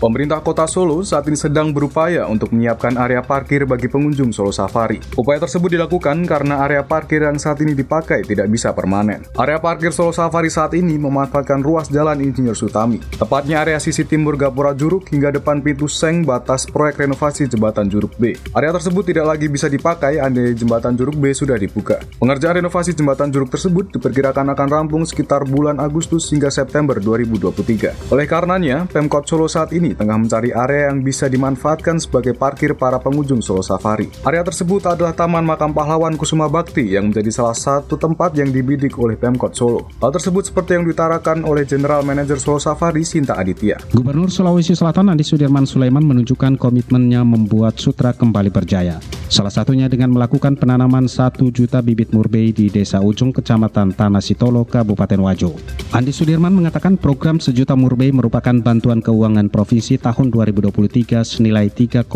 Pemerintah Kota Solo saat ini sedang berupaya untuk menyiapkan area parkir bagi pengunjung Solo Safari. Upaya tersebut dilakukan karena area parkir yang saat ini dipakai tidak bisa permanen. Area parkir Solo Safari saat ini memanfaatkan ruas jalan Insinyur Sutami, tepatnya area sisi timur Gapura Juruk hingga depan pintu seng batas proyek renovasi jembatan Juruk B. Area tersebut tidak lagi bisa dipakai andai jembatan Juruk B sudah dibuka. Pengerjaan renovasi jembatan Juruk tersebut diperkirakan akan rampung sekitar bulan Agustus hingga September 2023. Oleh karenanya, Pemkot Solo saat ini tengah mencari area yang bisa dimanfaatkan sebagai parkir para pengunjung Solo Safari. Area tersebut adalah Taman Makam Pahlawan Kusuma Bakti yang menjadi salah satu tempat yang dibidik oleh Pemkot Solo. Hal tersebut seperti yang diutarakan oleh General Manager Solo Safari Sinta Aditya. Gubernur Sulawesi Selatan Andi Sudirman Sulaiman menunjukkan komitmennya membuat sutra kembali berjaya. Salah satunya dengan melakukan penanaman 1 juta bibit murbei di Desa Ujung, Kecamatan Tanah Sitolo, Kabupaten Wajo. Andi Sudirman mengatakan program sejuta murbei merupakan bantuan keuangan provinsi tahun 2023 senilai 3,4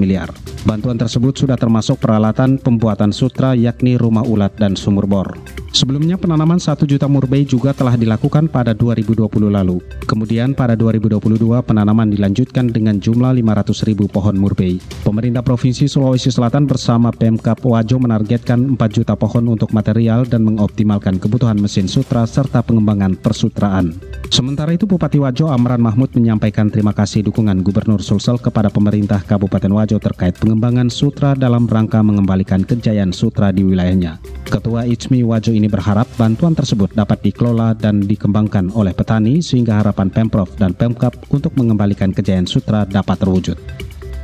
miliar. Bantuan tersebut sudah termasuk peralatan pembuatan sutra yakni rumah ulat dan sumur bor. Sebelumnya penanaman 1 juta murbei juga telah dilakukan pada 2020 lalu. Kemudian pada 2022 penanaman dilanjutkan dengan jumlah 500 ribu pohon murbei. Pemerintah Provinsi Sulawesi Selatan bersama Pemkap Wajo menargetkan 4 juta pohon untuk material dan mengoptimalkan kebutuhan mesin sutra serta pengembangan persutraan. Sementara itu Bupati Wajo Amran Mahmud menyampaikan terima kasih dukungan Gubernur Sulsel kepada pemerintah Kabupaten Wajo terkait pengembangan sutra dalam rangka mengembalikan kejayaan sutra di wilayahnya. Ketua Itsmi Wajo ini berharap bantuan tersebut dapat dikelola dan dikembangkan oleh petani sehingga harapan Pemprov dan Pemkap untuk mengembalikan kejayaan sutra dapat terwujud.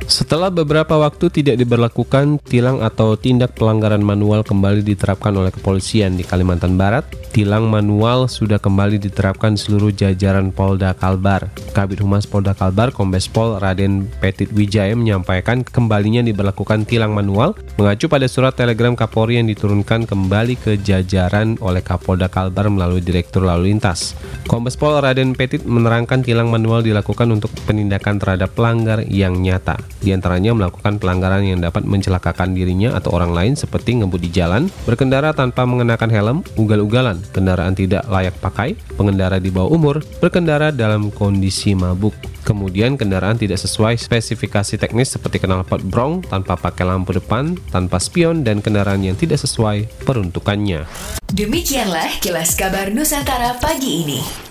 Setelah beberapa waktu tidak diberlakukan, tilang atau tindak pelanggaran manual kembali diterapkan oleh kepolisian di Kalimantan Barat. Tilang manual sudah kembali diterapkan seluruh jajaran Polda Kalbar. Kabit Humas Polda Kalbar, Kombes Pol Raden Petit Wijaya menyampaikan kembalinya diberlakukan tilang manual mengacu pada surat telegram Kapolri yang diturunkan kembali ke jajaran oleh Kapolda Kalbar melalui Direktur Lalu Lintas. Kombes Pol Raden Petit menerangkan tilang manual dilakukan untuk penindakan terhadap pelanggar yang nyata. Di antaranya melakukan pelanggaran yang dapat mencelakakan dirinya atau orang lain seperti ngebut di jalan, berkendara tanpa mengenakan helm, ugal-ugalan, kendaraan tidak layak pakai, pengendara di bawah umur, berkendara dalam kondisi mabuk. Kemudian kendaraan tidak sesuai spesifikasi teknis seperti knalpot brong tanpa pakai lampu depan, tanpa spion, dan kendaraan yang tidak sesuai peruntukannya. Demikianlah kilas kabar Nusantara pagi ini.